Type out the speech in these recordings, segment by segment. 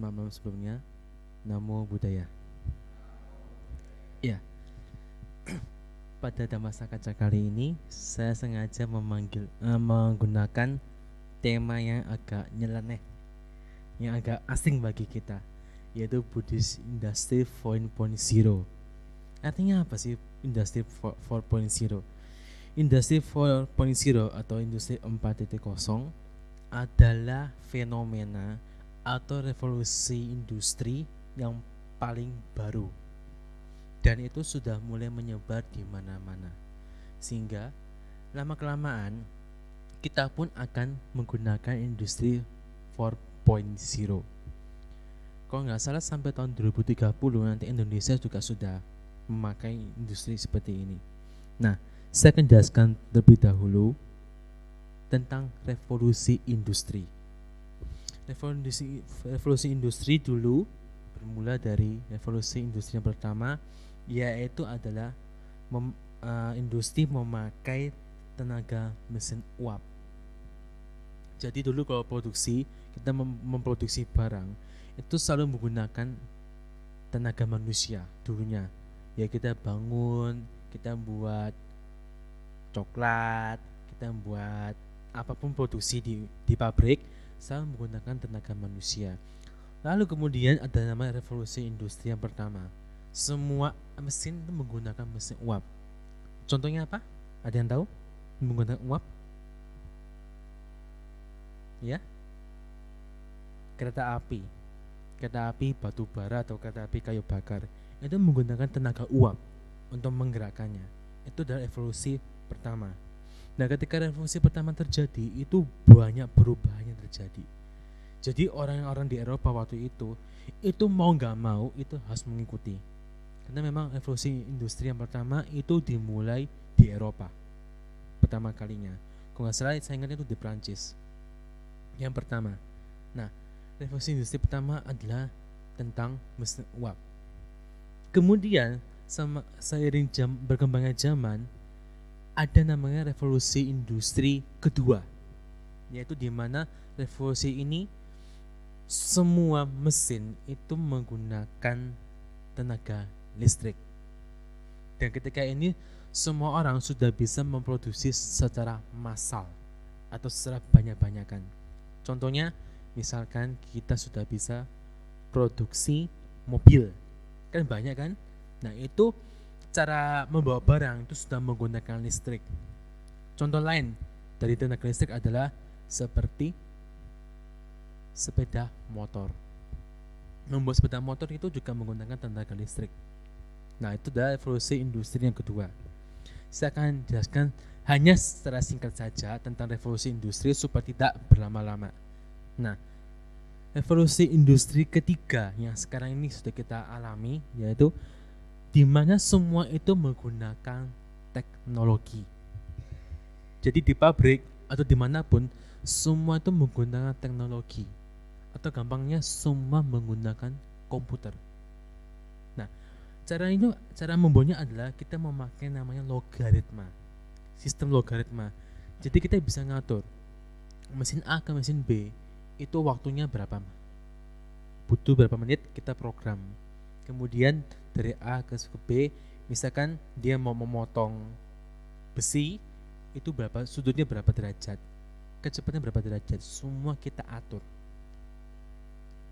Malam sebelumnya. Namo Buddhaya. Ya. Pada Dhamasa Kaca kali ini saya sengaja memanggil eh, menggunakan tema yang agak nyeleneh, yang agak asing bagi kita, yaitu Buddhist Industry 4.0. Artinya apa sih Industry 4.0? Industri 4.0 atau Industri 4.0 adalah fenomena atau revolusi industri yang paling baru. Dan itu sudah mulai menyebar di mana-mana. Sehingga lama kelamaan kita pun akan menggunakan industri 4.0 kalau nggak salah sampai tahun 2030 nanti Indonesia juga sudah memakai industri seperti ini. Nah saya akan jelaskan terlebih dahulu tentang revolusi industri revolusi revolusi industri dulu bermula dari revolusi industri yang pertama yaitu adalah mem, uh, industri memakai tenaga mesin uap. Jadi dulu kalau produksi kita mem memproduksi barang itu selalu menggunakan tenaga manusia dulunya. Ya kita bangun, kita buat coklat, kita buat apa pun produksi di di pabrik selalu menggunakan tenaga manusia. Lalu kemudian ada nama revolusi industri yang pertama. Semua mesin menggunakan mesin uap. Contohnya apa? Ada yang tahu? Menggunakan uap? Ya? Kereta api. Kereta api batu bara atau kereta api kayu bakar itu menggunakan tenaga uap untuk menggerakkannya. Itu adalah evolusi pertama. Nah, ketika revolusi pertama terjadi, itu banyak perubahan yang terjadi. Jadi orang-orang di Eropa waktu itu, itu mau nggak mau itu harus mengikuti. Karena memang revolusi industri yang pertama itu dimulai di Eropa. Pertama kalinya. Kalau nggak salah saya ingat itu di Prancis. Yang pertama. Nah, revolusi industri pertama adalah tentang mesin uap. Kemudian sama seiring jam berkembangnya zaman, ada namanya revolusi industri kedua yaitu di mana revolusi ini semua mesin itu menggunakan tenaga listrik. Dan ketika ini semua orang sudah bisa memproduksi secara massal atau secara banyak-banyakan. Contohnya misalkan kita sudah bisa produksi mobil. Kan banyak kan? Nah itu cara membawa barang itu sudah menggunakan listrik. Contoh lain dari tenaga listrik adalah seperti sepeda motor. Membuat sepeda motor itu juga menggunakan tenaga listrik. Nah, itu adalah evolusi industri yang kedua. Saya akan jelaskan hanya secara singkat saja tentang revolusi industri supaya tidak berlama-lama. Nah, revolusi industri ketiga yang sekarang ini sudah kita alami yaitu di mana semua itu menggunakan teknologi. Jadi di pabrik atau di mana pun semua itu menggunakan teknologi atau gampangnya semua menggunakan komputer. Nah, cara itu cara membuatnya adalah kita memakai namanya logaritma, sistem logaritma. Jadi kita bisa ngatur mesin A ke mesin B itu waktunya berapa, butuh berapa menit kita program. Kemudian dari A ke B misalkan dia mau memotong besi itu berapa sudutnya berapa derajat kecepatan berapa derajat semua kita atur.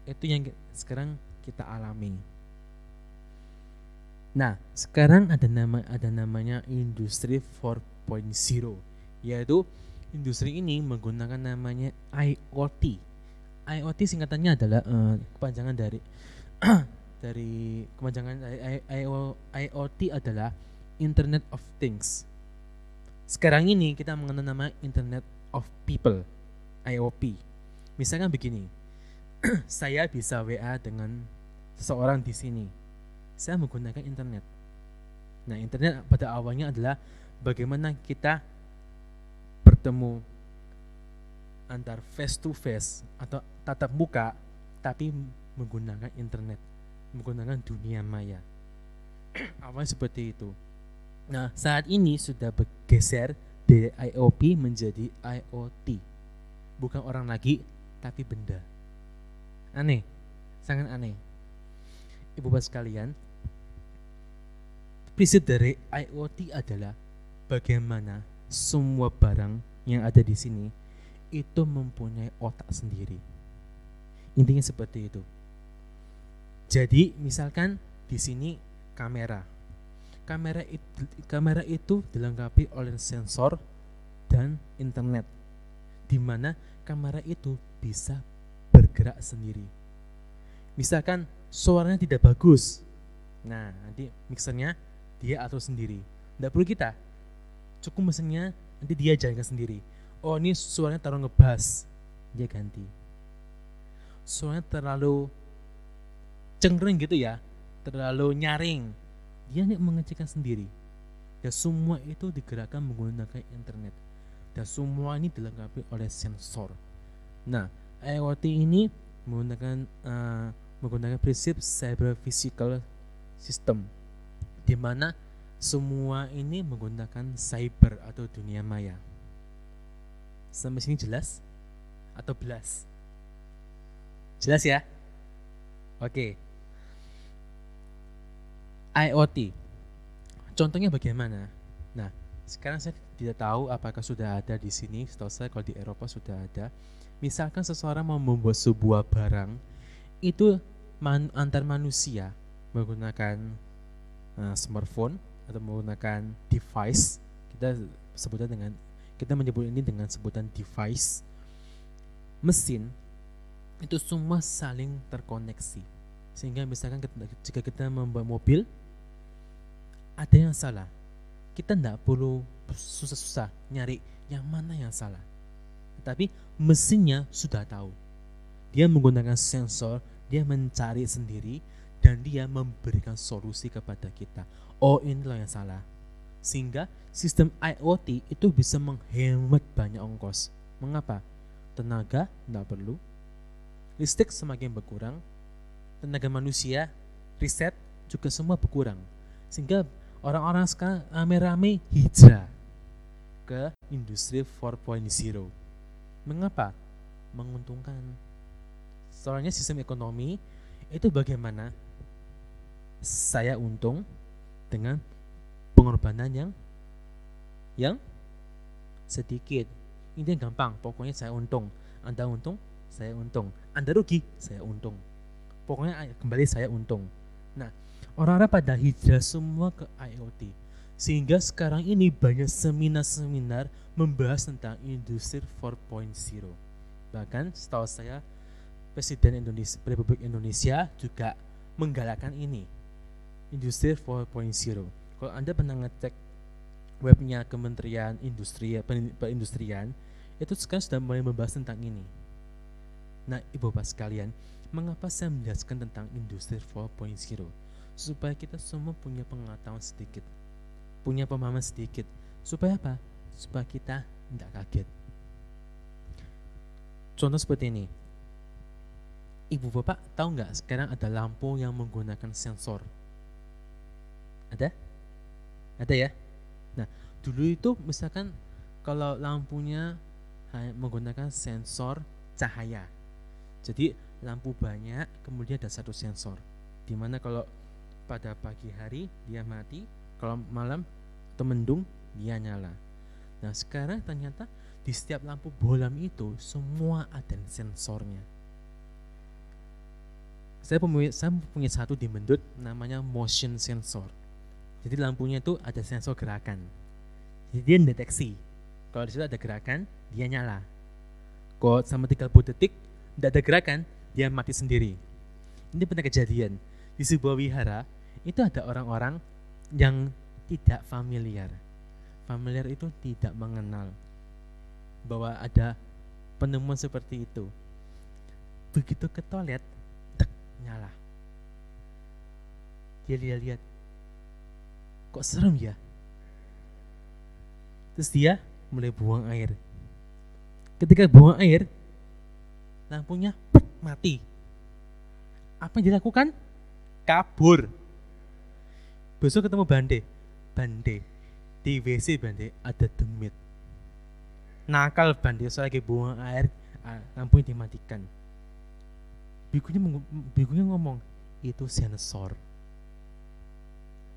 Itu yang sekarang kita alami. Nah sekarang ada nama ada namanya industri 4.0 yaitu industri ini menggunakan namanya IoT IoT singkatannya adalah uh, kepanjangan dari dari kepanjangan IoT adalah Internet of Things. Sekarang ini kita mengenal nama Internet of People, IOP. Misalnya begini, saya bisa WA dengan seseorang di sini. Saya menggunakan internet. Nah, internet pada awalnya adalah bagaimana kita bertemu antar face to face atau tatap muka tapi menggunakan internet menggunakan dunia maya. Awalnya seperti itu. Nah, saat ini sudah bergeser dari IOP menjadi IoT. Bukan orang lagi, tapi benda. Aneh. sangat aneh ibu bapak sekalian prinsip dari IoT adalah bagaimana semua barang yang ada di sini itu mempunyai otak sendiri intinya seperti itu jadi misalkan di sini kamera. Kamera itu, kamera itu dilengkapi oleh sensor dan internet di mana kamera itu bisa bergerak sendiri. Misalkan suaranya tidak bagus. Nah nanti mixernya dia atur sendiri. Tidak perlu kita. Cukup mesinnya nanti dia jalankan sendiri. Oh ini suaranya terlalu ngebas. Dia ganti. Suaranya terlalu cengkering gitu ya terlalu nyaring. Dia nih mengecekkan sendiri. Dan semua itu digerakkan menggunakan internet. Dan semua ini dilengkapi oleh sensor. Nah IoT ini menggunakan uh, menggunakan prinsip cyber physical system di mana semua ini menggunakan cyber atau dunia maya. Sampai sini jelas? Atau belas? Jelas ya? Oke. okay. IoT. Contohnya bagaimana? Nah, sekarang saya tidak tahu apakah sudah ada di sini. Setahu saya kalau di Eropa sudah ada. Misalkan seseorang mau membuat sebuah barang, itu man, antar manusia menggunakan uh, smartphone atau menggunakan device. Kita sebutnya dengan kita menyebut ini dengan sebutan device mesin itu semua saling terkoneksi sehingga misalkan jika kita membuat mobil ada yang salah. Kita tidak perlu susah-susah nyari yang mana yang salah. Tetapi mesinnya sudah tahu. Dia menggunakan sensor, dia mencari sendiri, dan dia memberikan solusi kepada kita. Oh inilah yang salah. Sehingga sistem IoT itu bisa menghemat banyak ongkos. Mengapa? Tenaga tidak perlu, listrik semakin berkurang, tenaga manusia, riset juga semua berkurang. Sehingga orang-orang sekarang rame-rame hijrah ke industri 4.0. Mengapa? Menguntungkan. Soalnya sistem ekonomi itu bagaimana saya untung dengan pengorbanan yang yang sedikit. Ini gampang, pokoknya saya untung. Anda untung, saya untung. Anda rugi, saya untung. Pokoknya kembali saya untung. Nah, orang-orang pada hijrah semua ke IoT. Sehingga sekarang ini banyak seminar-seminar membahas tentang industri 4.0. Bahkan setahu saya Presiden Indonesia, Republik Indonesia juga menggalakkan ini. Industri 4.0. Kalau Anda pernah ngecek webnya Kementerian Industri Perindustrian, itu sekarang sudah mulai membahas tentang ini. Nah, Ibu Bapak sekalian, mengapa saya menjelaskan tentang industri 4.0? Supaya kita semua punya pengetahuan sedikit, punya pemahaman sedikit. Supaya apa? Supaya kita tidak kaget. Contoh seperti ini. Ibu bapak tahu nggak sekarang ada lampu yang menggunakan sensor? Ada? Ada ya? Nah, dulu itu misalkan kalau lampunya menggunakan sensor cahaya. Jadi lampu banyak, kemudian ada satu sensor. Di mana kalau pada pagi hari dia mati, kalau malam atau mendung dia nyala. Nah sekarang ternyata di setiap lampu bolam itu semua ada sensornya. Saya punya, saya punya satu di Mendut namanya motion sensor. Jadi lampunya itu ada sensor gerakan. Jadi dia deteksi. Kalau di situ ada gerakan, dia nyala. Kalau sama 30 detik, tidak ada gerakan, dia mati sendiri. Ini pernah kejadian di sebuah wihara itu ada orang-orang yang tidak familiar. Familiar itu tidak mengenal bahwa ada penemuan seperti itu. Begitu ke toilet, tek, nyala. Dia lihat-lihat, kok serem ya? Terus dia mulai buang air. Ketika buang air, lampunya mati. Apa yang dilakukan? Kabur besok ketemu Bande. Bande. Di WC Bande. Ada demit. Nakal Bande. Saya lagi buang air lampunya dimatikan. Bikunya bikunya ngomong itu sensor.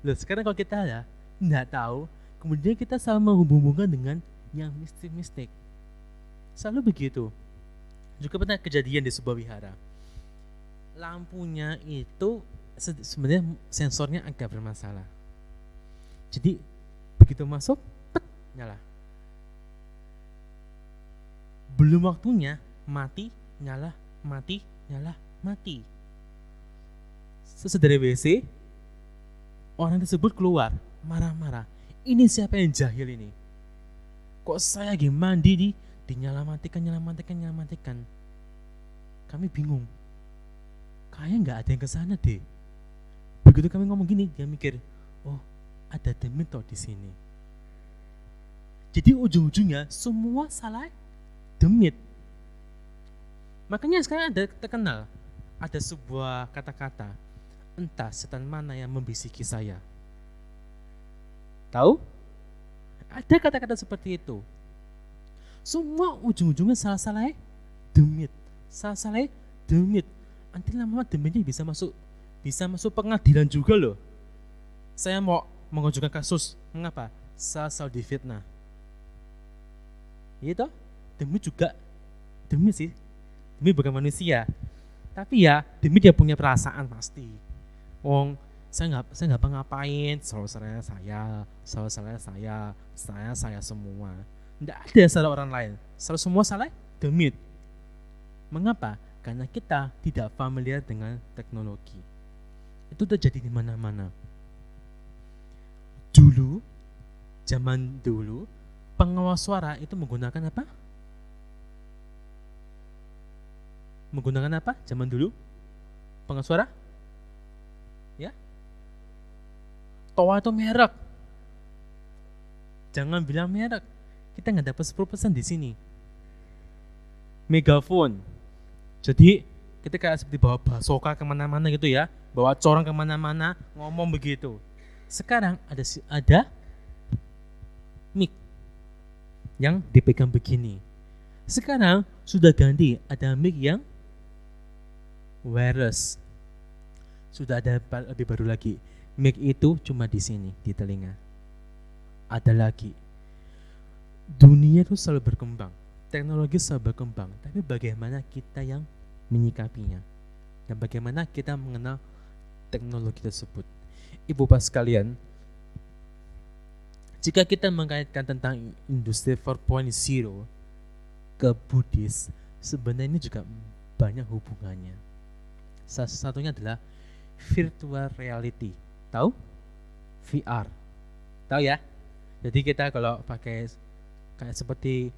Loh sekarang kalau kita ya nggak tahu kemudian kita selalu menghubungkan dengan yang mistik-mistik. Selalu begitu. Juga pernah kejadian di sebuah wihara. Lampunya itu sebenarnya sensornya agak bermasalah. Jadi begitu masuk pet nyala. Belum waktunya mati nyala mati nyala mati. Sesedari WC orang tersebut keluar marah-marah. Ini siapa yang jahil ini? Kok saya lagi mandi di dinyala matikan nyala matikan nyala matikan kami bingung. Kayaknya nggak ada yang ke sana deh begitu kami ngomong gini dia mikir oh ada demit toh di sini. Jadi ujung-ujungnya semua salah demit. Makanya sekarang ada terkenal ada sebuah kata-kata entah setan mana yang membisiki saya. Tahu? Ada kata-kata seperti itu. Semua ujung-ujungnya salah-salah demit. Salah-salah demit. Nanti lama-lama demitnya bisa masuk bisa masuk pengadilan juga loh. Saya mau mengajukan kasus mengapa? Salah di fitnah itu demi juga demi sih demi bukan manusia. Tapi ya demi dia punya perasaan pasti. Wong saya nggak saya nggak ngapain selalu saya saya selalu saya saya saya saya semua. Tidak ada salah orang lain. Selalu semua salah demit mengapa? Karena kita tidak familiar dengan teknologi. Itu terjadi di mana-mana. Dulu, zaman dulu, pengawas suara itu menggunakan apa? Menggunakan apa zaman dulu? Pengawas suara? Ya? Toa itu merek. Jangan bilang merek. Kita nggak dapat 10% di sini. Megafon jadi kayak seperti bawa basoka ke mana-mana gitu ya, bawa corong ke mana-mana, ngomong begitu. Sekarang ada ada mic yang dipegang begini. Sekarang sudah ganti, ada mic yang wireless. Sudah ada lebih baru lagi. Mic itu cuma di sini, di telinga. Ada lagi. Dunia itu selalu berkembang teknologi selalu berkembang, tapi bagaimana kita yang menyikapinya dan bagaimana kita mengenal teknologi tersebut. Ibu Bapak sekalian, jika kita mengaitkan tentang industri 4.0 ke Buddhis, sebenarnya ini juga banyak hubungannya. Salah satunya adalah virtual reality. Tahu? VR. Tahu ya? Jadi kita kalau pakai kayak seperti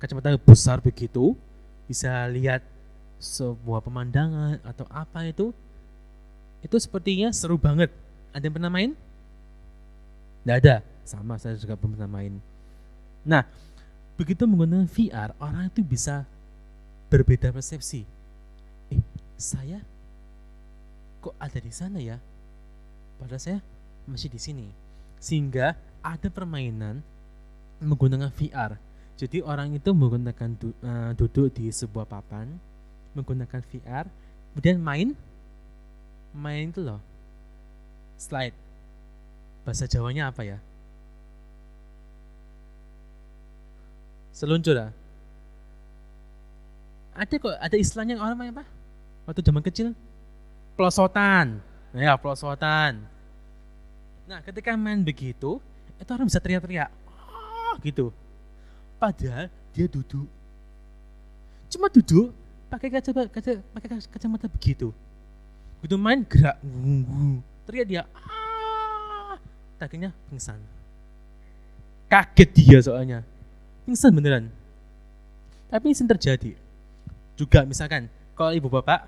kacamata besar begitu bisa lihat sebuah pemandangan atau apa itu itu sepertinya seru banget. Ada yang pernah main? Tidak ada? Sama saya juga pernah main. Nah begitu menggunakan VR orang itu bisa berbeda persepsi. Eh saya kok ada di sana ya? Padahal saya masih di sini. Sehingga ada permainan menggunakan VR jadi orang itu menggunakan du, uh, duduk di sebuah papan, menggunakan VR, kemudian main, main itu loh, slide. Bahasa Jawanya apa ya? Seluncur lah. Ada kok, ada istilahnya orang main apa? Waktu zaman kecil, pelosotan. Ya, pelosotan. Nah, ketika main begitu, itu orang bisa teriak-teriak. Oh, gitu Padahal dia duduk. Cuma duduk pakai kaca kaca pakai kacamata begitu. Begitu main gerak, teriak dia, ah, akhirnya pingsan. Kaget dia soalnya, pingsan beneran. Tapi ini terjadi. Juga misalkan, kalau ibu bapak,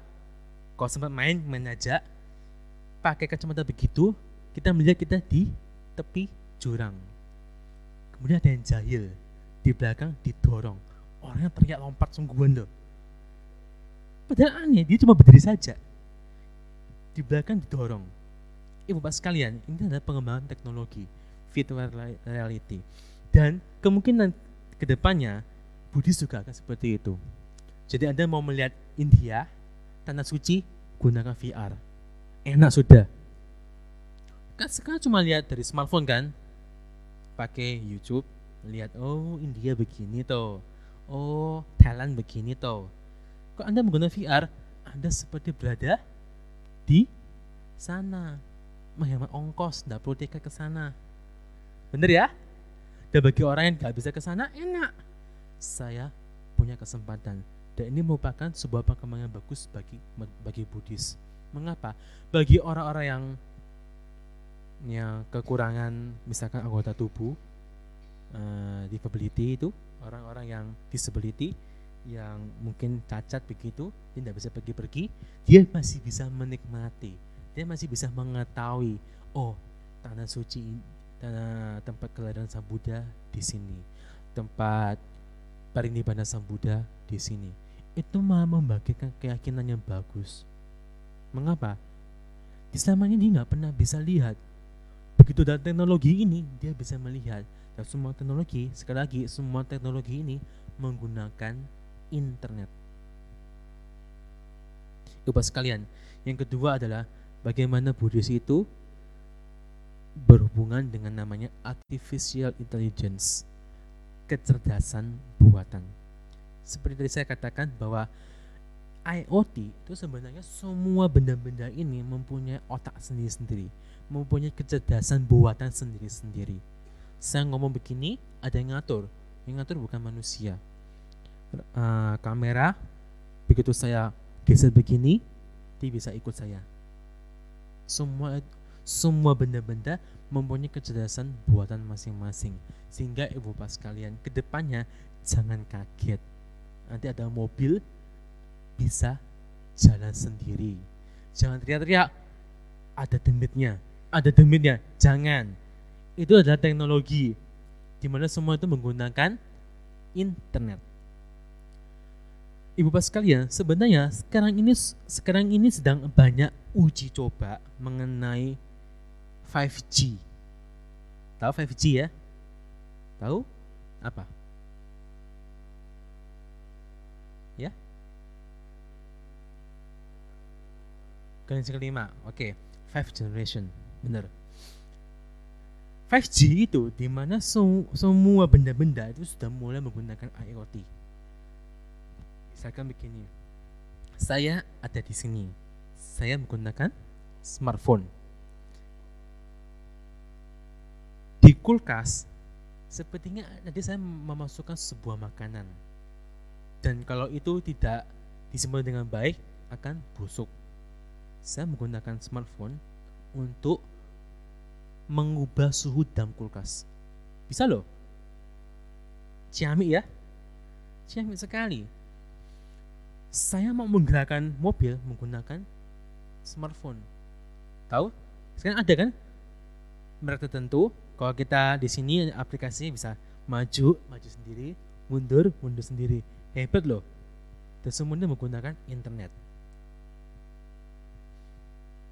kalau sempat main, main aja, pakai kacamata begitu, kita melihat kita di tepi jurang. Kemudian ada yang jahil, di belakang didorong orangnya teriak lompat sungguhan loh padahal aneh dia cuma berdiri saja. Di belakang didorong. Ibu bapak sekalian ini adalah pengembangan teknologi virtual reality. Dan kemungkinan ke depannya Buddhis juga akan seperti itu. Jadi anda mau melihat India tanah suci gunakan VR enak sudah. Kan sekarang cuma lihat dari smartphone kan? Pakai YouTube lihat oh India begini toh. Oh Thailand begini toh kok anda menggunakan VR anda seperti berada di sana. Menghemat ongkos tidak perlu tiket ke sana. Bener ya? Dan bagi orang yang nggak bisa ke sana enak. Saya punya kesempatan. Dan ini merupakan sebuah perkembangan bagus bagi bagi Buddhis. Mengapa? Bagi orang-orang yang yang kekurangan misalkan anggota tubuh uh, disability itu orang-orang yang disability yang mungkin cacat begitu dia tidak bisa pergi-pergi dia masih bisa menikmati. Dia masih bisa mengetahui oh tanah suci tanah tempat kelahiran sang Buddha di sini. Tempat parinibbana sang Buddha di sini. Itu malah membagikan keyakinan yang bagus. Mengapa? Di selama ini nggak pernah bisa lihat. Begitu ada teknologi ini dia bisa melihat. Dan semua teknologi sekali lagi semua teknologi ini menggunakan internet Bapak sekalian yang kedua adalah bagaimana Buddhis itu berhubungan dengan namanya artificial intelligence kecerdasan buatan seperti tadi saya katakan bahwa IoT itu sebenarnya semua benda-benda ini mempunyai otak sendiri-sendiri mempunyai kecerdasan buatan sendiri-sendiri. Saya ngomong begini, ada yang ngatur. Yang ngatur bukan manusia. Uh, kamera, begitu saya geser begini, dia bisa ikut saya. Semua semua benda-benda mempunyai kecerdasan buatan masing-masing. Sehingga ibu bapak sekalian, ke depannya jangan kaget. Nanti ada mobil bisa jalan sendiri. Jangan teriak-teriak, ada demitnya ada demitnya. Jangan. Itu adalah teknologi di mana semua itu menggunakan internet. Ibu Bapak sekalian, sebenarnya sekarang ini sekarang ini sedang banyak uji coba mengenai 5G. Tahu 5G ya? Tahu apa? Ya? Generasi kelima, oke, okay. five generation benar 5G itu di mana semua benda-benda itu sudah mulai menggunakan IoT. Misalkan begini, saya ada di sini, saya menggunakan smartphone. Di kulkas, sepertinya nanti saya memasukkan sebuah makanan. Dan kalau itu tidak disimpan dengan baik, akan busuk. Saya menggunakan smartphone untuk mengubah suhu dalam kulkas. Bisa loh. Ciamik ya. Ciamik sekali. Saya mau menggerakkan mobil menggunakan smartphone. Tahu? Sekarang ada kan? Merek tertentu. Kalau kita di sini aplikasinya bisa maju, maju sendiri, mundur, mundur sendiri. Hebat loh. Dan semuanya menggunakan internet.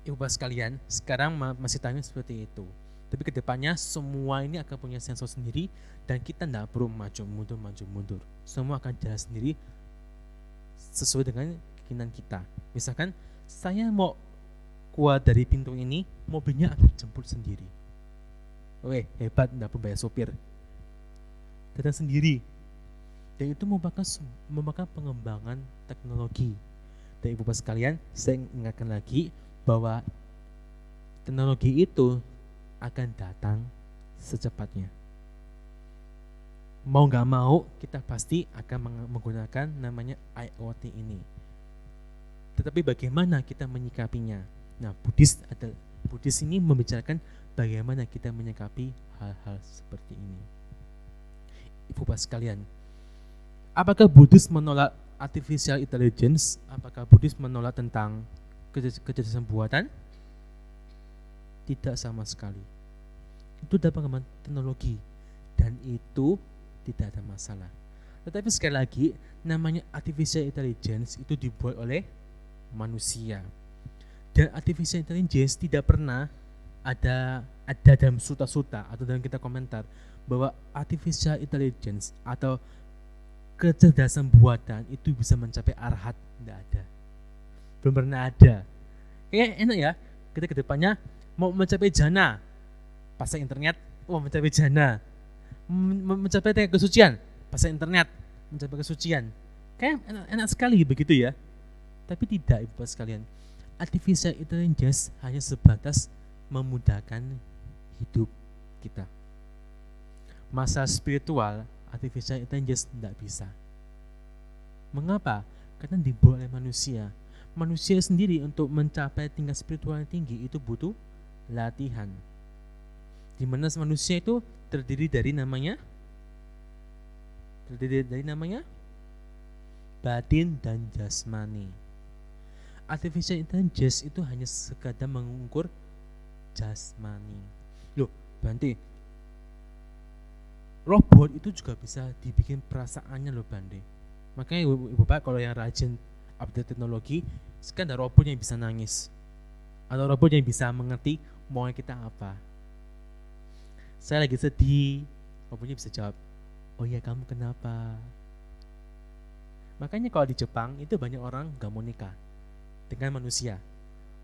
Ibu bapak sekalian, sekarang masih tanya seperti itu. Tapi ke depannya semua ini akan punya sensor sendiri dan kita tidak perlu maju mundur maju mundur. Semua akan jalan sendiri sesuai dengan keinginan kita. Misalkan saya mau keluar dari pintu ini, mobilnya akan jemput sendiri. Oke, hebat, tidak perlu bayar sopir. Datang sendiri. Dan itu merupakan merupakan pengembangan teknologi. Dan ibu bapak sekalian, saya ingatkan lagi bahwa teknologi itu akan datang secepatnya. Mau nggak mau kita pasti akan menggunakan namanya IoT ini. Tetapi bagaimana kita menyikapinya? Nah, Buddhis ada Buddhis ini membicarakan bagaimana kita menyikapi hal-hal seperti ini. Ibu bapak sekalian, apakah Buddhis menolak artificial intelligence? Apakah Buddhis menolak tentang kecerdasan buatan? Tidak sama sekali. Itu dapat teknologi dan itu tidak ada masalah. Tetapi sekali lagi, namanya artificial intelligence itu dibuat oleh manusia. Dan artificial intelligence tidak pernah ada ada dalam suta-suta atau dalam kita komentar bahwa artificial intelligence atau kecerdasan buatan itu bisa mencapai arhat. Tidak ada. Belum pernah ada. Kayak enak ya. Kita ke depannya mau mencapai jana. Pasang internet oh mencapai jana mencapai kesucian. Pasang internet mencapai kesucian. Kayak enak, enak sekali begitu ya. Tapi tidak ibu bapak sekalian. Artificial intelligence hanya sebatas memudahkan hidup kita. Masa spiritual artificial intelligence tidak bisa. Mengapa? Karena dibuat oleh manusia. Manusia sendiri untuk mencapai tingkat spiritual yang tinggi itu butuh latihan. Di mana manusia itu terdiri dari namanya terdiri dari namanya batin dan jasmani. Artificial intelligence itu hanya sekadar mengukur jasmani. Loh, Bante, robot itu juga bisa dibikin perasaannya loh Bante. Makanya ibu, ibu Bapak kalau yang rajin update teknologi sekarang ada robot yang bisa nangis atau robot yang bisa mengerti mau kita apa saya lagi sedih. Robotnya bisa jawab oh iya kamu kenapa? Makanya kalau di Jepang itu banyak orang gak mau nikah dengan manusia.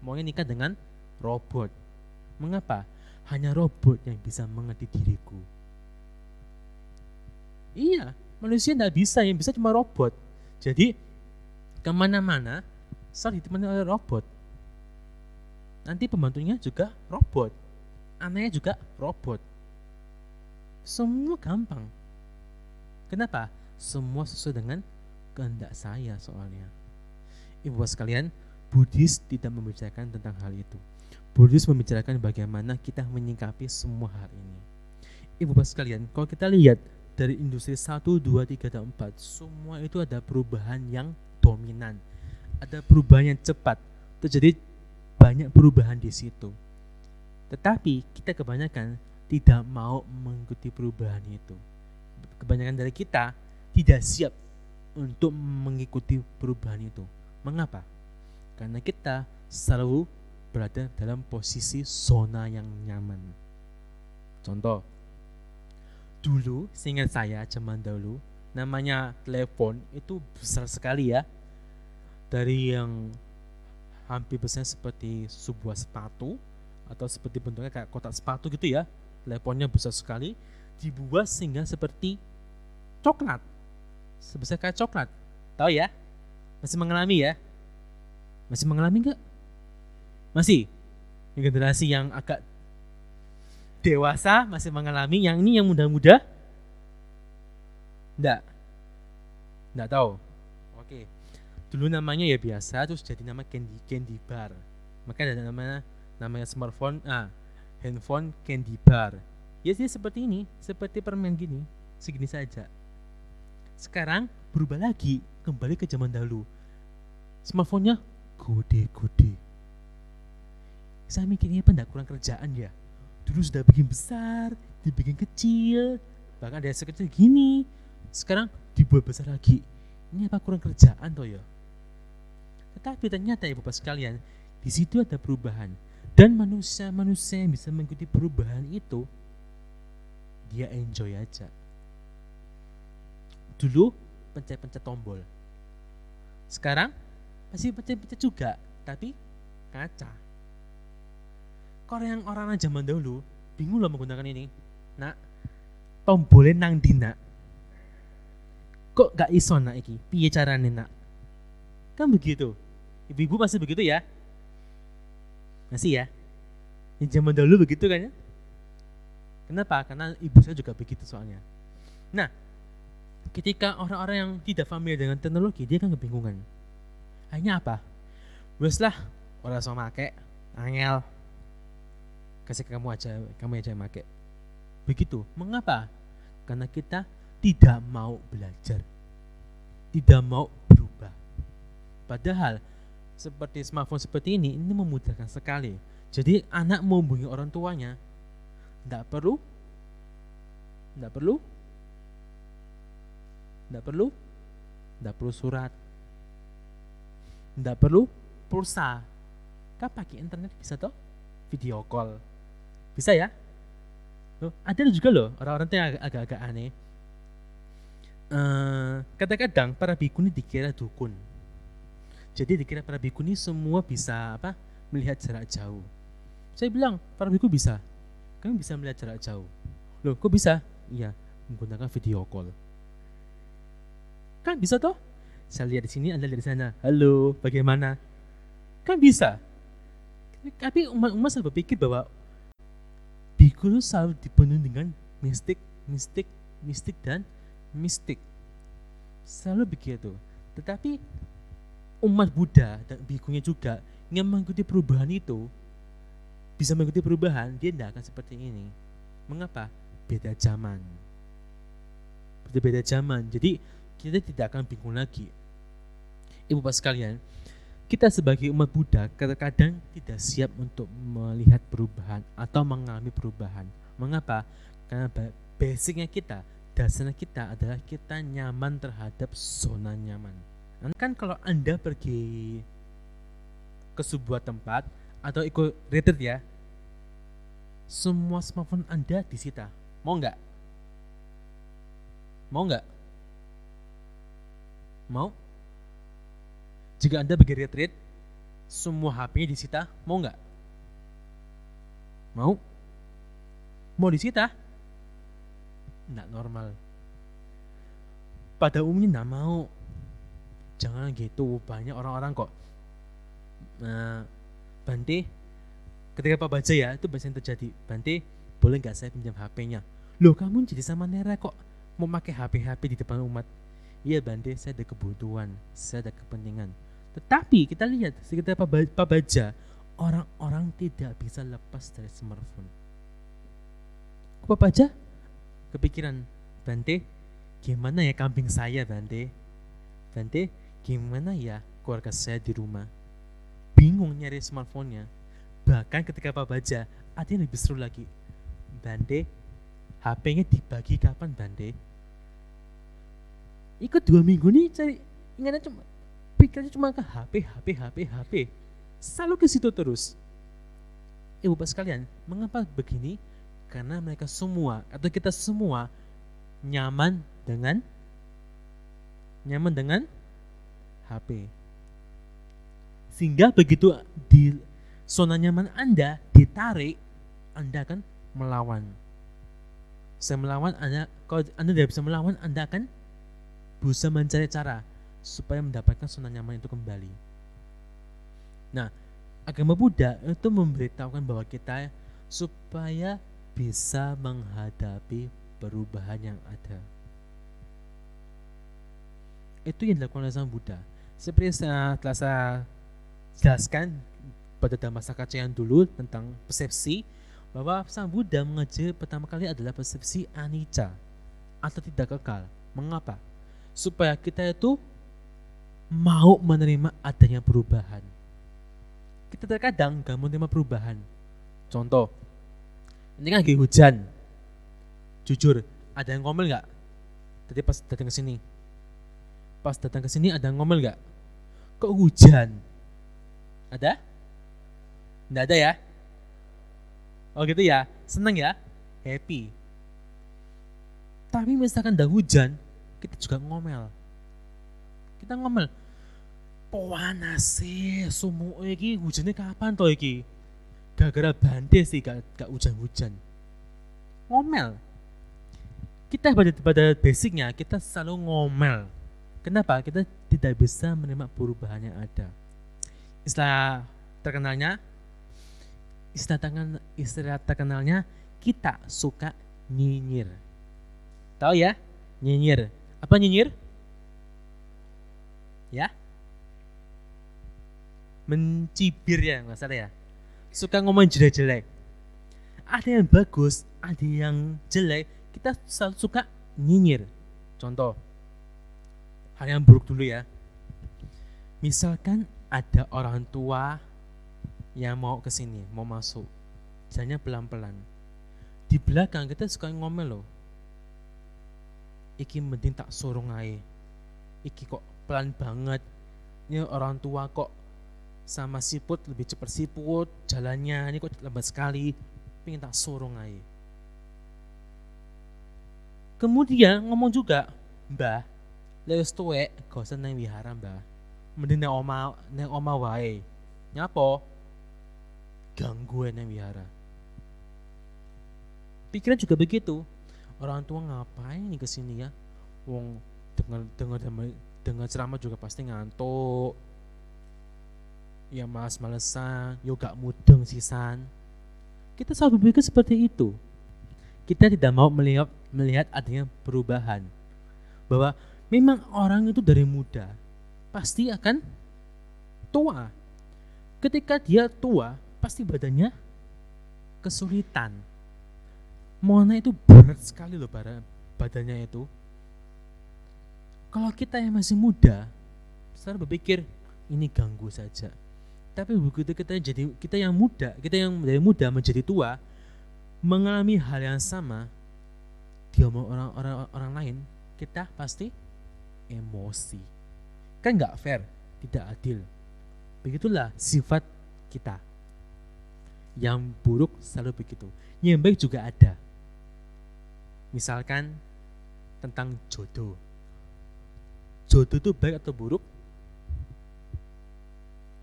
Maunya nikah dengan robot. Mengapa? Hanya robot yang bisa mengerti diriku. Iya manusia tidak bisa. Yang bisa cuma robot. Jadi ke mana-mana selalu ditemani oleh robot. Nanti pembantunya juga robot. Anaknya juga robot. Semua gampang. Kenapa? Semua sesuai dengan kehendak saya soalnya. Ibu sekalian, Buddhis tidak membicarakan tentang hal itu. Buddhis membicarakan bagaimana kita menyikapi semua hal ini. Ibu bapak sekalian, kalau kita lihat dari industri 1, 2, 3, dan 4, semua itu ada perubahan yang dominan. Ada perubahan yang cepat. Terjadi banyak perubahan di situ. Tetapi kita kebanyakan tidak mau mengikuti perubahan itu. Kebanyakan dari kita tidak siap untuk mengikuti perubahan itu. Mengapa? Karena kita selalu berada dalam posisi zona yang nyaman. Contoh, dulu seingat saya zaman dahulu namanya telepon itu besar sekali ya dari yang hampir besar seperti sebuah sepatu atau seperti bentuknya kayak kotak sepatu gitu ya teleponnya besar sekali dibuat sehingga seperti coklat sebesar kayak coklat tahu ya masih mengalami ya masih mengalami enggak masih generasi yang agak dewasa masih mengalami yang ini yang muda-muda Enggak. Enggak tahu. Oke. Dulu namanya ya biasa terus jadi nama Candy Candy Bar. Maka ada namanya namanya smartphone ah handphone Candy Bar. Ya sih seperti ini, seperti permen gini, segini saja. Sekarang berubah lagi, kembali ke zaman dahulu. Smartphone-nya gede-gede. Saya mikirnya apa enggak kurang kerjaan ya? Dulu sudah bikin besar, dibikin kecil, bahkan ada sekecil gini, sekarang dibuat besar lagi ini apa kurang kerjaan toh ya tetapi ternyata ibu bapak sekalian di situ ada perubahan dan manusia-manusia yang bisa mengikuti perubahan itu dia enjoy aja. Dulu pencet-pencet tombol. Sekarang masih pencet-pencet juga tapi kaca. Kalau yang orang zaman dahulu bingung loh menggunakan ini. Nak tombolnya nang dina kok gak iso nak iki? Piye carane nak? Kan begitu. Ibu-ibu masih begitu ya masih ya? Yang zaman dulu begitu kan ya? Kenapa? Karena ibu saya juga begitu soalnya. Nah ketika orang-orang yang tidak familiar dengan teknologi dia kan kebingungan. Hanya apa? Wes lah orang sama make angel. Kasih kamu aja kamu aja make. Begitu. Mengapa? Karena kita tidak mau belajar, tidak mau berubah. Padahal seperti smartphone seperti ini, ini memudahkan sekali. Jadi anak mau hubungi orang tuanya, tidak perlu, tidak perlu, tidak perlu, tidak perlu surat, tidak perlu pulsa. Kau pakai internet bisa toh? Video call, bisa ya? Loh, ada juga loh orang-orang yang agak-agak aneh eh, kadang-kadang para biku ini dikira dukun Jadi dikira para biku ini semua bisa apa? Melihat jarak jauh. Saya bilang, para biku bisa. Kami bisa melihat jarak jauh. Loh, kok bisa? Iya, menggunakan video call. Kan bisa toh? Saya lihat di sini, Anda lihat di sana. Halo, bagaimana? Kan bisa. Tapi umat-umat saya berpikir bahwa biku itu selalu dipenuhi dengan mistik, mistik, mistik dan mistik. Selalu begitu. Tetapi umat Buddha dan bikunya juga yang mengikuti perubahan itu bisa mengikuti perubahan, dia tidak akan seperti ini. Mengapa? Beda zaman. Beda-beda zaman. Jadi kita tidak akan bingung lagi. Ibu bapak sekalian, kita sebagai umat Buddha kadang-kadang tidak siap untuk melihat perubahan atau mengalami perubahan. Mengapa? Karena basicnya kita, dasarnya kita adalah kita nyaman terhadap zona nyaman. Kan kalau Anda pergi ke sebuah tempat atau ikut retreat ya, semua smartphone Anda disita. Mau nggak? Mau nggak? Mau? Jika Anda pergi retreat, semua HP-nya disita, mau nggak? Mau? Mau disita? Nggak normal. Pada umumnya nggak mau. Jangan gitu, banyak orang-orang kok. Nah, Bante, ketika Pak Baja ya, itu bahasa yang terjadi. Bante, boleh nggak saya pinjam HP-nya? Loh, kamu jadi sama Nera kok mau pakai HP-HP di depan umat? Iya Bante, saya ada kebutuhan, saya ada kepentingan tetapi kita lihat sekitar Pak Baja, orang-orang tidak bisa lepas dari smartphone. Pak Baja kepikiran, Bante, gimana ya kambing saya Bante? Bante, gimana ya keluarga saya di rumah? Bingung nyari smartphone-nya. Bahkan ketika Pak Baja, ada yang lebih seru lagi. Bante, HP-nya dibagi kapan Bante? Ikut dua minggu nih cari ingatnya cuma pikirnya cuma ke HP, HP, HP, HP. Selalu ke situ terus. Ibu bapak sekalian, mengapa begini? Karena mereka semua atau kita semua nyaman dengan nyaman dengan HP. Sehingga begitu di zona nyaman Anda ditarik, Anda akan melawan. Saya melawan Anda, kalau Anda tidak bisa melawan, Anda akan berusaha mencari cara supaya mendapatkan zona nyaman itu kembali. Nah, agama Buddha itu memberitahukan bahwa kita supaya bisa menghadapi perubahan yang ada. Itu yang dilakukan oleh Sang Buddha. Seperti yang telah saya jelaskan pada Dhamma yang dulu tentang persepsi bahwa Sang Buddha mengajar pertama kali adalah persepsi anicca atau tidak kekal. Mengapa? Supaya kita itu mau menerima adanya perubahan. Kita terkadang gak mau menerima perubahan. Contoh, ini kan lagi hujan. Jujur, ada yang ngomel nggak? Tadi pas datang ke sini, pas datang ke sini ada ngomel nggak? Kok hujan? Ada? Nggak ada ya? Oh gitu ya, seneng ya, happy. Tapi misalkan ada hujan, kita juga ngomel. Kita ngomel, panas sih sumu iki hujannya kapan toh iki gara-gara bandes sih gak, gak hujan-hujan ngomel kita pada pada basicnya kita selalu ngomel kenapa? Kita tidak bisa menerima perubahan yang ada. Istilah terkenalnya istilah tangan istilah terkenalnya kita suka nyinyir. Tahu ya? Nyinyir. Apa nyinyir? Ya? Mencibir ya nggak salah ya? Suka ngomong jelek-jelek. Ada yang bagus ada yang jelek kita selalu suka nyinyir. Contoh hal yang buruk dulu ya. Misalkan ada orang tua yang mau ke sini mau masuk. Jalannya pelan-pelan. Di belakang kita suka ngomel loh. Iki mending tak sorong aja iki kok pelan banget. Ini orang tua kok sama siput lebih cepat siput jalannya. Ini kok lambat sekali. Pengen tak sorong aja kemudian ngomong juga mbah lewis tuwek gak usah nang wihara mbah. Mending nang oma nang oma wae. Nyapo gangguan yang wihara. Pikiran juga begitu. Orang tua ngapain nih ke sini ya? Wong dengar dengar dengar ceramah juga pasti ngantuk. Ya mas malesan yo gak mudeng sisan. Kita selalu berpikir seperti itu. Kita tidak mau melihat melihat adanya perubahan. Bahwa memang orang itu dari muda pasti akan tua. Ketika dia tua, pasti badannya kesulitan. Mona itu berat sekali loh badannya itu. Kalau kita yang masih muda, saya berpikir ini ganggu saja. Tapi begitu kita jadi kita yang muda, kita yang dari muda menjadi tua, mengalami hal yang sama, dia mau orang-orang orang lain, kita pasti emosi. Kan nggak fair, tidak adil. Begitulah sifat kita. Yang buruk selalu begitu. Yang baik juga ada. Misalkan tentang jodoh. Jodoh itu baik atau buruk?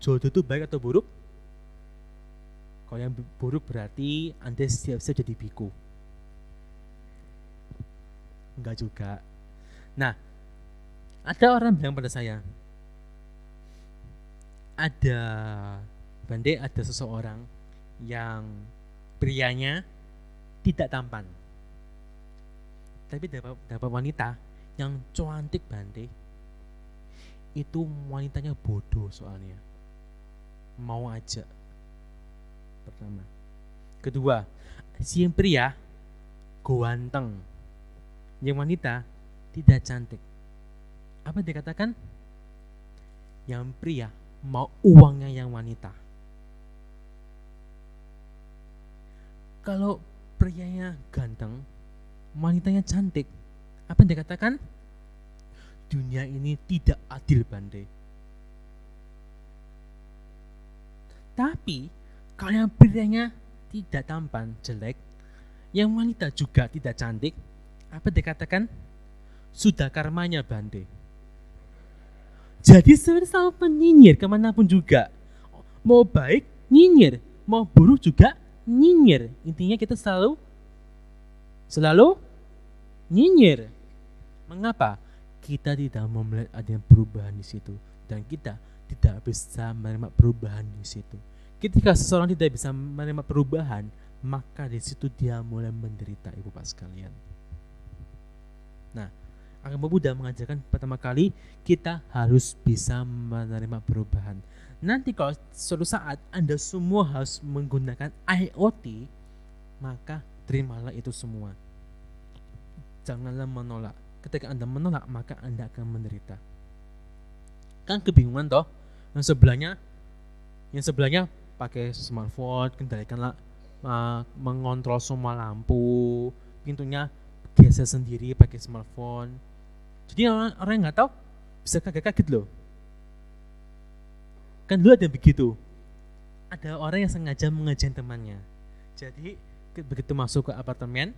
Jodoh itu baik atau buruk? Kalau yang buruk berarti Anda siap-siap jadi biku. Enggak juga. Nah, ada orang bilang pada saya, ada Bande ada seseorang yang prianya tidak tampan. Tapi dapat, dapat wanita yang cantik Bande. Itu wanitanya bodoh soalnya. Mau aja. Pertama. Kedua, si pria ganteng. Yang wanita tidak cantik. Apa dikatakan? Yang pria mau uangnya yang wanita. Kalau prianya ganteng, wanitanya cantik, apa yang dikatakan? Dunia ini tidak adil bandai. Tapi kalau yang prianya tidak tampan, jelek, yang wanita juga tidak cantik, apa dikatakan? Sudah karmanya bande. Jadi sebenarnya sama penyinyir ke mana pun juga. Mau baik, nyinyir. Mau buruk juga, nyinyir. Intinya kita selalu selalu nyinyir. Mengapa? Kita tidak mau melihat adanya perubahan di situ dan kita tidak bisa menerima perubahan di situ. Ketika seseorang tidak bisa menerima perubahan, maka di situ dia mulai menderita, ibu pak sekalian. Nah, agama Buddha mengajarkan pertama kali kita harus bisa menerima perubahan. Nanti kalau suatu saat Anda semua harus menggunakan IoT, maka terimalah itu semua. Janganlah menolak. Ketika Anda menolak, maka Anda akan menderita. Kan kebingungan toh? Yang sebelahnya yang sebelahnya pakai smartphone, kendalikanlah uh, mengontrol semua lampu, pintunya geser sendiri pakai smartphone. Jadi orang orang yang nggak tahu bisa kaget-kaget loh. Kan dulu ada begitu. Ada orang yang sengaja mengajar temannya. Jadi begitu masuk ke apartemen,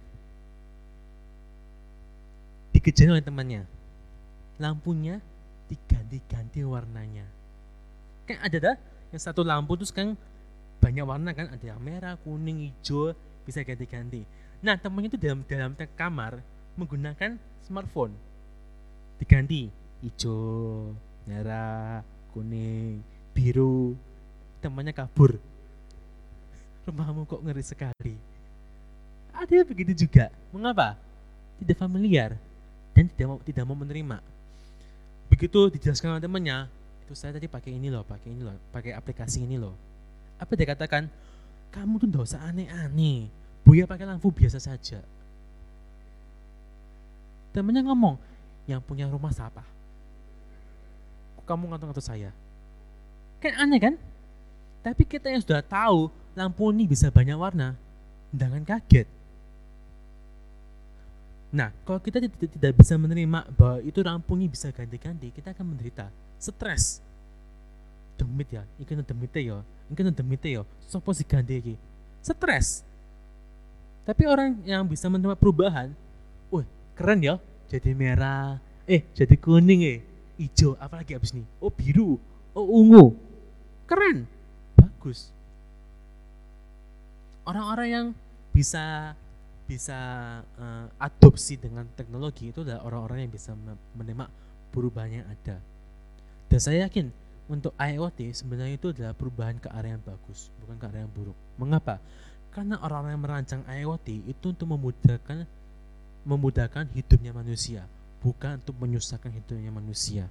dikejar oleh temannya. Lampunya diganti-ganti warnanya. Kan ada dah yang satu lampu terus kan banyak warna kan, ada yang merah, kuning, hijau, bisa ganti-ganti. Nah temannya itu dalam dalam kamar menggunakan smartphone diganti hijau, merah, kuning, biru. Temannya kabur. Rumahmu kok ngeri sekali. Ada begitu juga. Mengapa? Tidak familiar dan tidak mau tidak mau menerima. Begitu dijelaskan oleh temannya, itu saya tadi pakai ini loh, pakai ini loh, pakai aplikasi ini loh. Apa dia katakan? Kamu tuh usah aneh-aneh Buya pakai lampu biasa saja. Temennya ngomong, yang punya rumah siapa? Kamu ngatur-ngatur saya. Kan aneh kan? Tapi kita yang sudah tahu lampu ini bisa banyak warna, jangan kaget. Nah, kalau kita tidak, tidak bisa menerima bahwa itu lampu ini bisa ganti-ganti, kita akan menderita, stres. Demit ya, ikan demit ya, ikan demit ya, sopo si ganti lagi, stres tapi orang yang bisa menerima perubahan, wah keren ya, jadi merah, eh jadi kuning eh, hijau apalagi habis nih oh biru. Oh ungu. Keren. Bagus. Orang-orang yang bisa bisa uh, adopsi dengan teknologi itu adalah orang-orang yang bisa menerima perubahan yang ada. Dan saya yakin untuk IoT sebenarnya itu adalah perubahan ke arah yang bagus bukan ke arah yang buruk. Mengapa? Karena orang-orang yang merancang IoT itu untuk memudahkan memudahkan hidupnya manusia bukan untuk menyusahkan hidupnya manusia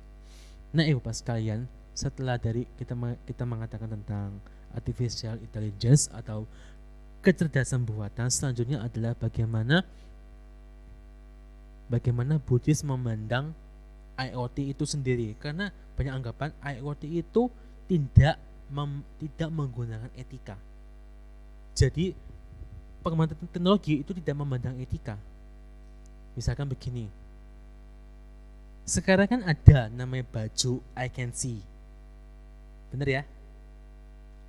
nah ibu pas sekalian setelah dari kita kita mengatakan tentang artificial intelligence atau kecerdasan buatan selanjutnya adalah bagaimana bagaimana Buddhis memandang IoT itu sendiri karena banyak anggapan IoT itu tidak mem, tidak menggunakan etika. Jadi pengembangan teknologi itu tidak memandang etika. Misalkan begini. Sekarang kan ada namanya baju I can see. Bener ya?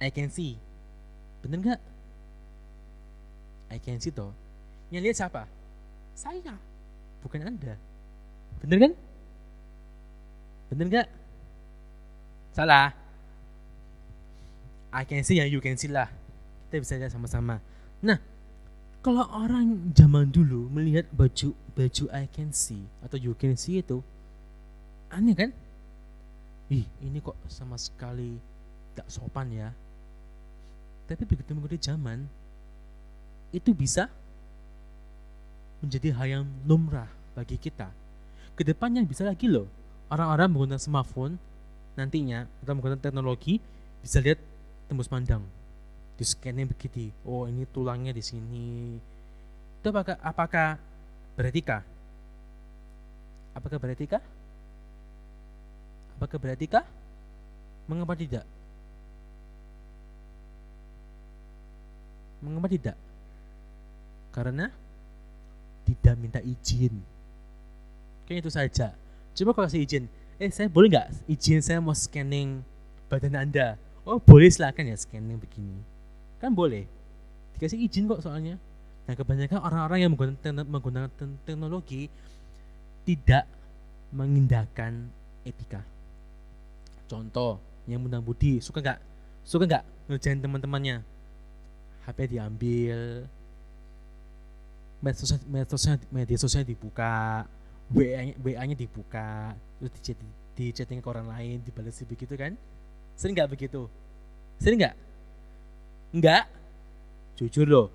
I can see. Bener nggak? I can see toh. Yang lihat siapa? Saya, bukan Anda. Bener kan? Bener nggak? Salah. I can see yang you can see lah. Kita bisa lihat sama-sama. Kalau orang zaman dulu melihat baju baju I can see atau you can see itu aneh kan? Ih, ini kok sama sekali gak sopan ya. Tapi begitu mengikuti zaman, itu bisa menjadi hal yang lumrah bagi kita. Ke depannya bisa lagi loh, orang-orang menggunakan smartphone nantinya atau menggunakan teknologi bisa lihat tembus pandang di scanning begitu. Oh ini tulangnya di sini. Itu apakah apakah beretika? Apakah beretika? Apakah beretika? Mengapa tidak? Mengapa tidak? Karena tidak minta izin. Kayak itu saja. Coba kalau kasih izin, eh saya boleh nggak izin saya mau scanning badan anda? Oh boleh silakan ya scanning begini. Kan boleh. Dikasih izin kok soalnya. Nah kebanyakan orang-orang yang menggunakan, teknologi tidak mengindahkan etika. Contoh yang mudah budi suka nggak suka nggak ngerjain teman-temannya HP diambil media sosial, media sosial, media sosial dibuka, WA-nya, WA-nya dibuka, terus di, chat, di chatting ke orang lain, dibalas begitu kan? Sering nggak begitu? Sering nggak? Enggak? Jujur loh.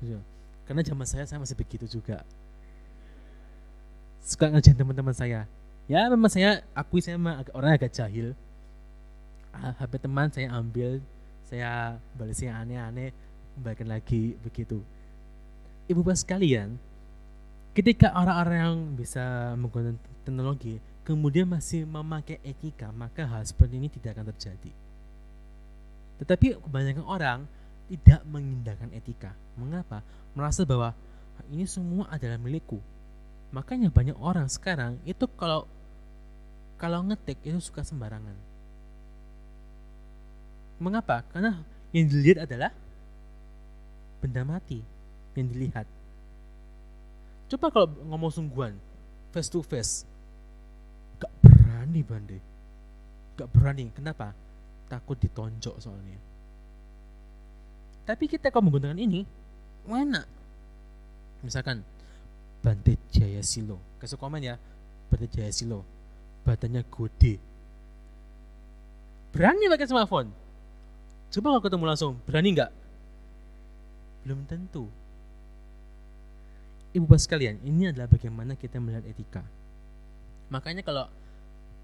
Jujur. Karena zaman saya saya masih begitu juga. Suka ngerjain teman-teman saya. Ya memang saya akui saya memang orang agak jahil. HP ah, teman saya ambil, saya balas yang aneh-aneh, kembalikan lagi begitu ibu bapak sekalian, ketika orang-orang yang bisa menggunakan teknologi kemudian masih memakai etika, maka hal seperti ini tidak akan terjadi. Tetapi kebanyakan orang tidak mengindahkan etika. Mengapa? Merasa bahwa ini semua adalah milikku. Makanya banyak orang sekarang itu kalau kalau ngetik itu suka sembarangan. Mengapa? Karena yang dilihat adalah benda mati yang dilihat. Coba kalau ngomong sungguhan, face to face, gak berani bande, gak berani. Kenapa? Takut ditonjok soalnya. Tapi kita kalau menggunakan ini, enak. Misalkan Bante Jaya Silo, kasih komen ya, Bante Jaya Silo, badannya gede, berani pakai smartphone. Coba kalau ketemu langsung, berani nggak? Belum tentu. Ibu bapak sekalian, ini adalah bagaimana kita melihat etika. Makanya kalau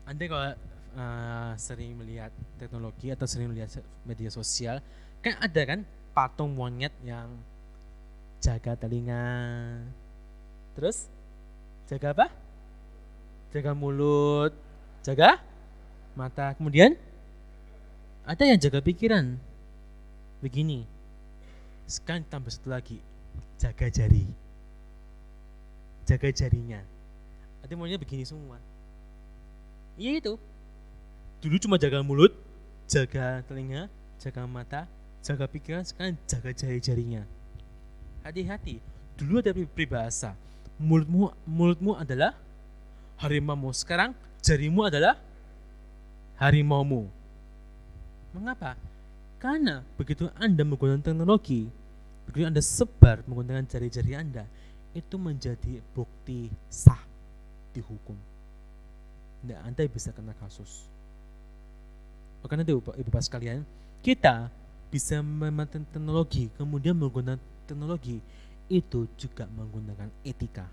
anda kalau uh, sering melihat teknologi atau sering melihat media sosial, kan ada kan patung monyet yang jaga telinga, terus? Jaga apa? Jaga mulut, jaga mata. Kemudian? Ada yang jaga pikiran. Begini. Sekarang tambah satu lagi, jaga jari. Jaga jarinya. Nanti maunya begini semua. Iya itu dulu cuma jaga mulut jaga telinga jaga mata jaga pikiran sekarang jaga jari-jarinya hati-hati dulu ada peribahasa mulutmu mulutmu adalah harimau sekarang jarimu adalah harimaumu. Mengapa? Karena begitu Anda menggunakan teknologi, begitu Anda sebar menggunakan jari-jari Anda, itu menjadi bukti sah dihukum. Nah, Anda bisa kena kasus. Karena itu Ibu Bapak sekalian, kita bisa memainkan teknologi, kemudian menggunakan teknologi, itu juga menggunakan etika.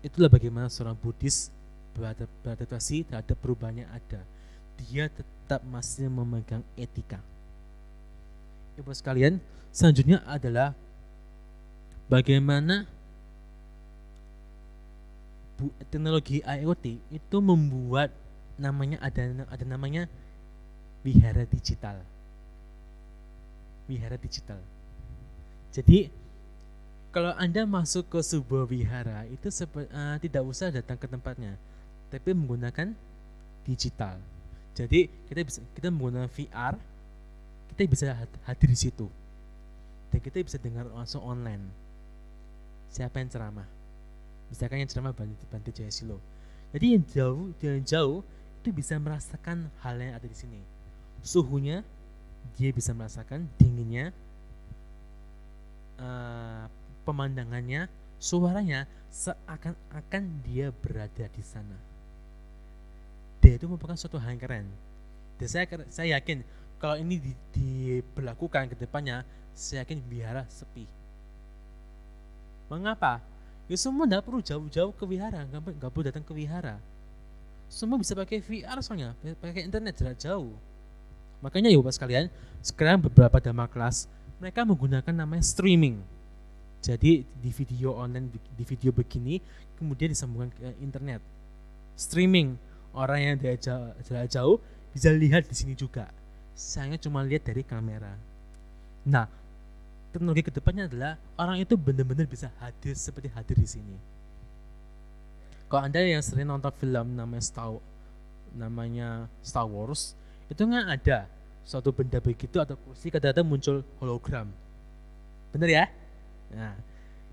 Itulah bagaimana seorang Buddhis beradaptasi terhadap perubahan yang ada. Dia tetap masih memegang etika. Ibu sekalian, selanjutnya adalah bagaimana teknologi IoT itu membuat namanya ada ada namanya wihara digital. Wihara digital. Jadi kalau Anda masuk ke sebuah wihara itu uh, tidak usah datang ke tempatnya, tapi menggunakan digital. Jadi kita bisa kita menggunakan VR, kita bisa hadir di situ. Dan kita bisa dengar langsung online. Siapa yang ceramah? Misalkan yang ceramah Bante Jaya Silo. Jadi yang jauh, yang jauh itu bisa merasakan hal yang ada di sini. Suhunya dia bisa merasakan dinginnya, uh, pemandangannya, suaranya seakan-akan dia berada di sana. Dia itu merupakan suatu hal yang keren. Dan saya saya yakin kalau ini di, diberlakukan ke depannya, saya yakin biara sepi. Mengapa? Ya semua tidak perlu jauh-jauh ke wihara, nggak perlu datang ke wihara. Semua bisa pakai VR soalnya, pakai internet jarak jauh. Makanya ya Bapak sekalian, sekarang beberapa dhamma kelas mereka menggunakan namanya streaming. Jadi di video online, di video begini, kemudian disambungkan ke internet. Streaming, orang yang dari jauh, jauh bisa lihat di sini juga. Saya cuma lihat dari kamera. Nah, teknologi ke depannya adalah orang itu benar-benar bisa hadir seperti hadir di sini. Kalau anda yang sering nonton film namanya Star namanya Star Wars itu nggak ada suatu benda begitu atau kursi kadang-kadang muncul hologram. Benar ya? Nah,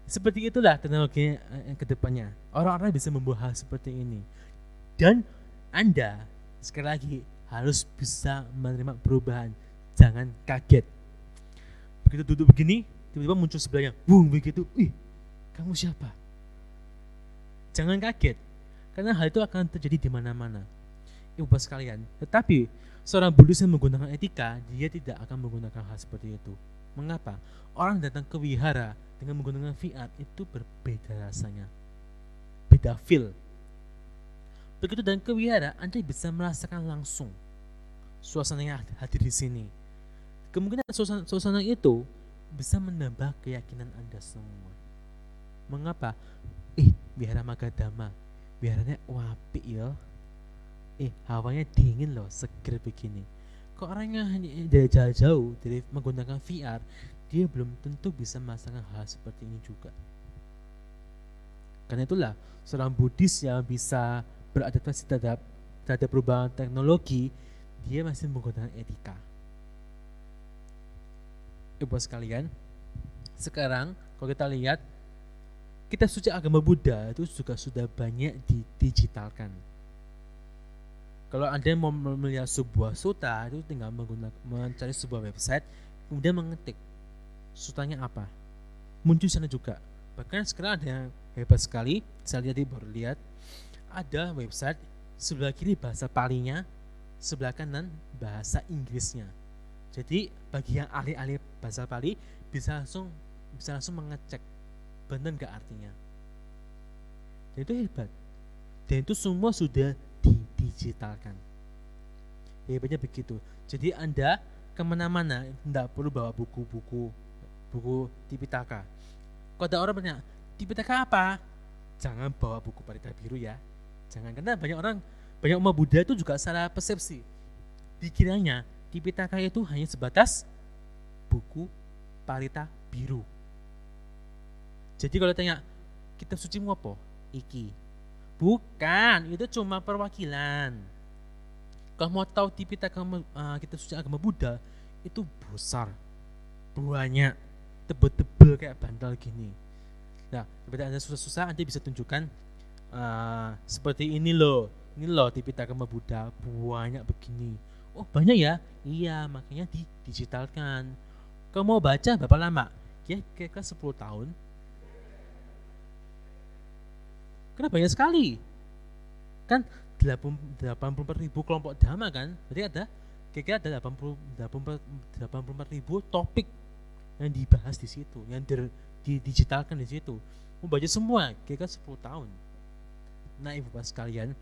seperti itulah teknologi yang ke depannya. Orang-orang bisa membuat hal seperti ini. Dan Anda sekali lagi harus bisa menerima perubahan. Jangan kaget begitu duduk begini tiba-tiba muncul sebelahnya boom begitu ih kamu siapa jangan kaget karena hal itu akan terjadi di mana-mana ibu sekalian tetapi seorang Buddhis yang menggunakan etika dia tidak akan menggunakan hal seperti itu mengapa orang datang ke wihara dengan menggunakan VR itu berbeda rasanya beda feel begitu dan ke wihara anda bisa merasakan langsung suasana yang hadir di sini Kemungkinan suasana, suasana itu bisa menambah keyakinan Anda semua. Mengapa? Eh, biara Magadama, biaranya wapi ya. Eh, hawanya dingin loh, seger begini. Kok orangnya hanya dari jauh-jauh dari menggunakan VR, dia belum tentu bisa merasakan hal seperti ini juga. Karena itulah seorang Buddhis yang bisa beradaptasi terhadap terhadap perubahan teknologi, dia masih menggunakan etika ibu sekalian sekarang kalau kita lihat kita suci agama Buddha itu juga sudah banyak didigitalkan kalau anda mau melihat sebuah suta itu tinggal menggunakan mencari sebuah website kemudian mengetik sutanya apa muncul sana juga bahkan sekarang ada yang hebat sekali saya lihat baru lihat ada website sebelah kiri bahasa palinya sebelah kanan bahasa Inggrisnya jadi bagi yang ahli-ahli bahasa Bali bisa langsung bisa langsung mengecek benar nggak artinya. Dan itu hebat. Dan itu semua sudah didigitalkan. Hebatnya begitu. Jadi Anda ke mana-mana tidak perlu bawa buku-buku buku Tipitaka. Kalau ada orang bertanya, Tipitaka apa? Jangan bawa buku Parita Biru ya. Jangan karena banyak orang banyak umat Buddha itu juga salah persepsi. Dikiranya Tipitaka itu hanya sebatas buku parita biru. Jadi kalau tanya kitab suci mu apa? Iki. Bukan, itu cuma perwakilan. Kalau mau tahu Tipitaka uh, kitab suci agama Buddha itu besar, banyak, tebel-tebel kayak bantal gini. Nah, daripada anda susah-susah, anda bisa tunjukkan uh, seperti ini loh. Ini loh Tipitaka Buddha banyak begini. Oh banyak ya? Iya makanya di digitalkan kamu mau baca berapa lama? Ya kira-kira 10 tahun Kenapa banyak sekali. Kan 84 ribu kelompok dhamma kan? Berarti ada kira-kira ada 80 84, 84 ribu topik yang dibahas di situ yang di, digitalkan di situ. Mau baca semua kira-kira 10 tahun. Nah ibu bapak sekalian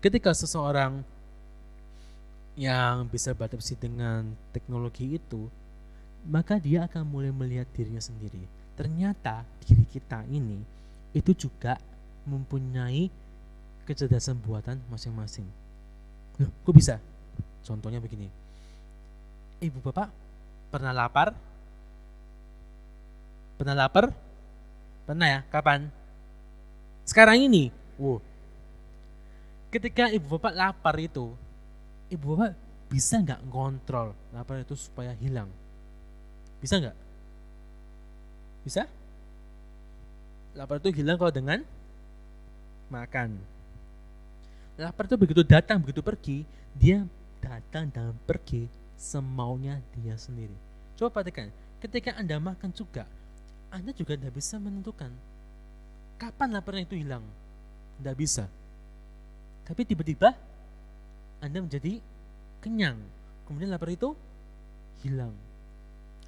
ketika seseorang yang bisa beradaptasi dengan teknologi itu maka dia akan mulai melihat dirinya sendiri. Ternyata diri kita ini itu juga mempunyai kecerdasan buatan masing-masing. Loh, kok bisa? Contohnya begini. Ibu bapak pernah lapar? Pernah lapar? Pernah ya? Kapan? Sekarang ini. Wow. Ketika ibu bapak lapar itu, ibu bapak bisa nggak ngontrol lapar itu supaya hilang? Bisa nggak? Bisa? Lapar itu hilang kalau dengan makan. Lapar itu begitu datang, begitu pergi, dia datang dan pergi semaunya dia sendiri. Coba perhatikan, ketika Anda makan juga, Anda juga tidak bisa menentukan kapan laparnya itu hilang. Tidak bisa. Tapi tiba-tiba Anda menjadi kenyang. Kemudian lapar itu hilang.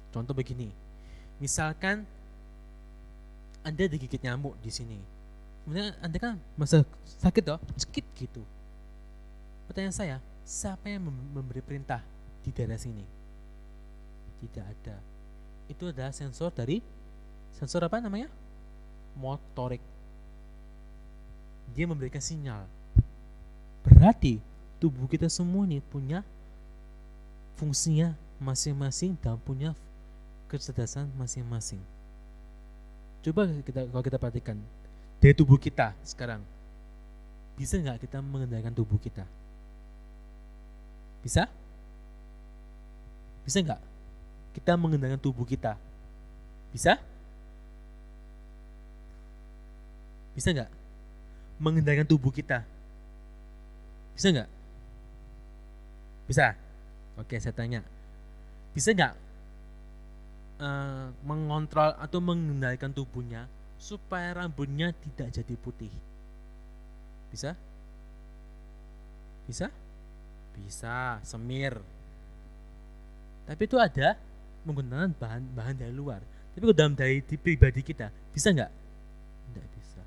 Contoh begini, misalkan Anda digigit nyamuk di sini, kemudian anda kan masa sakit toh? Sakit gitu. Pertanyaan saya siapa yang memberi perintah di daerah sini? Tidak ada. Itu adalah sensor dari sensor apa namanya? Motorik. Dia memberikan sinyal. Berarti tubuh kita semua ini punya fungsinya masing-masing dan punya kecerdasan masing-masing. Coba kita kalau kita perhatikan dari tubuh kita sekarang. Bisa nggak kita mengendalikan tubuh kita? Bisa? Bisa nggak kita mengendalikan tubuh kita? Bisa? Bisa nggak mengendalikan tubuh kita? Bisa nggak? Bisa? Oke, saya tanya. Bisa nggak uh, mengontrol atau mengendalikan tubuhnya supaya rambutnya tidak jadi putih. Bisa? Bisa? Bisa, semir. Tapi itu ada menggunakan bahan-bahan dari luar. Tapi kalau dalam dari pribadi kita, bisa nggak? Tidak bisa.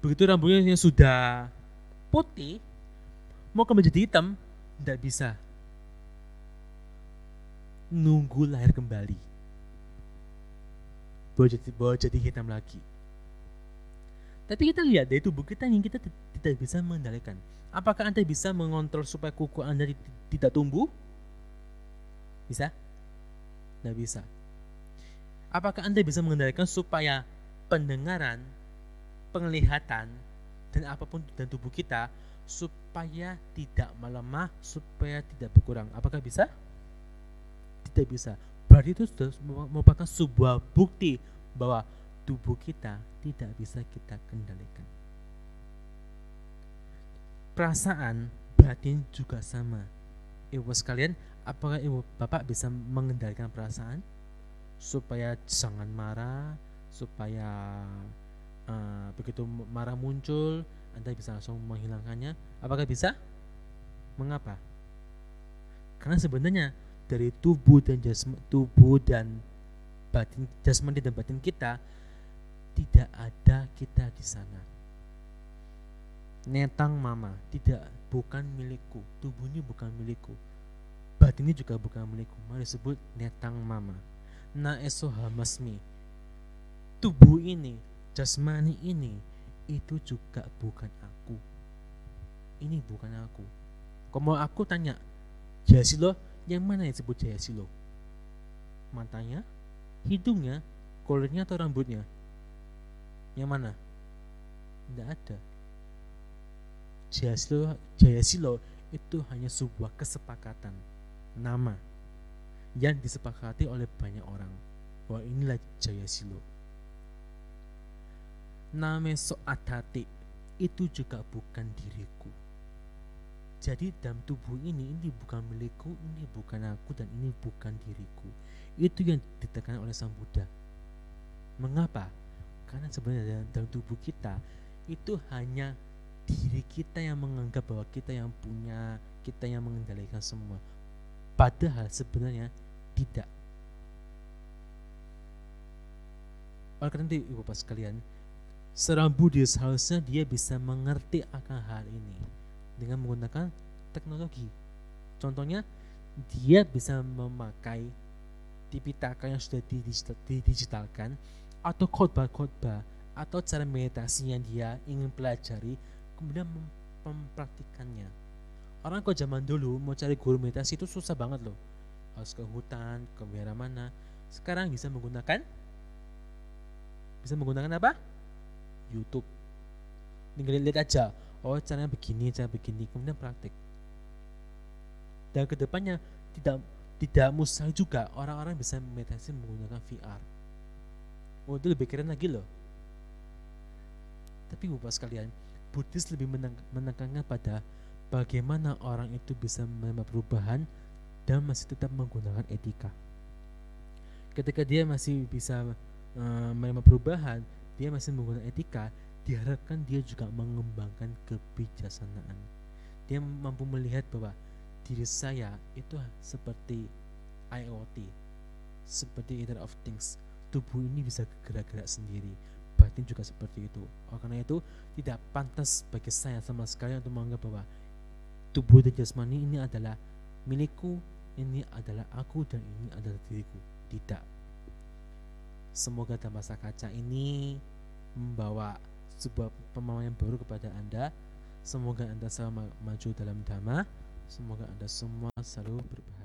Begitu rambutnya sudah putih, mau kembali jadi hitam, tidak bisa. Nunggu lahir kembali bawa jadi, bawa jadi hitam lagi. Tapi kita lihat dari tubuh kita yang kita tidak bisa mengendalikan. Apakah Anda bisa mengontrol supaya kuku Anda tidak tumbuh? Bisa? Tidak bisa. Apakah Anda bisa mengendalikan supaya pendengaran, penglihatan, dan apa pun dan tubuh kita supaya tidak melemah, supaya tidak berkurang? Apakah bisa? Tidak bisa berarti itu sudah merupakan sebuah bukti bahwa tubuh kita tidak bisa kita kendalikan. Perasaan batin juga sama. Ibu sekalian, apakah ibu bapak bisa mengendalikan perasaan supaya jangan marah, supaya uh, begitu marah muncul, anda bisa langsung menghilangkannya? Apakah bisa? Mengapa? Karena sebenarnya dari tubuh dan jasm, tubuh dan batin jasmani dan batin kita tidak ada kita di sana. Netang mama tidak bukan milikku, tubuh ini bukan milikku. Batin ini juga bukan milikku. Mari disebut netang mama. Na esoha masmi. Tubuh ini, jasmani ini itu juga bukan aku. Ini bukan aku. Kalau aku tanya, Jasilo yang mana yang disebut Jaya Silo? Matanya, hidungnya, kulitnya atau rambutnya? Yang mana? Tidak ada. Jaya Silo, Jaya Silo itu hanya sebuah kesepakatan nama yang disepakati oleh banyak orang bahwa inilah Jaya Silo. Name so atati itu juga bukan diriku. Jadi dalam tubuh ini, ini bukan milikku, ini bukan aku, dan ini bukan diriku. Itu yang ditekan oleh Sang Buddha. Mengapa? Karena sebenarnya dalam tubuh kita itu hanya diri kita yang menganggap bahwa kita yang punya, kita yang mengendalikan semua. Padahal sebenarnya tidak. Oleh karena itu, ibu bapak sekalian, seorang Buddhis harusnya dia bisa mengerti akan hal ini dengan menggunakan teknologi. Contohnya, dia bisa memakai Tipitaka yang sudah didigitalkan atau khotbah-khotbah atau cara meditasi yang dia ingin pelajari kemudian mempraktikannya. Orang kok zaman dulu mau cari guru meditasi itu susah banget loh. Harus ke hutan, ke daerah mana. Sekarang bisa menggunakan bisa menggunakan apa? YouTube. Tinggal lihat aja oh caranya begini cara begini. Kemudian praktik. Dan ke depannya tidak tidak mustahil juga orang-orang bisa meditasi menggunakan VR oh itu lebih keren lagi loh. Tapi bapak sekalian Buddhis lebih menekankan pada bagaimana orang itu bisa menerima perubahan dan masih tetap menggunakan etika. Ketika dia masih bisa uh, menerima perubahan dia masih menggunakan etika diharapkan dia juga mengembangkan kebijaksanaan. Dia mampu melihat bahwa diri saya itu seperti IoT, seperti Internet of Things. Tubuh ini bisa gerak-gerak sendiri, batin juga seperti itu. Oleh karena itu, tidak pantas bagi saya sama sekali untuk menganggap bahwa tubuh dan jasmani ini adalah milikku, ini adalah aku dan ini adalah diriku. Tidak. Semoga dalam masa kaca ini membawa sebuah pemahaman baru kepada Anda. Semoga Anda selalu maju dalam dhamma. Semoga Anda semua selalu berbahagia.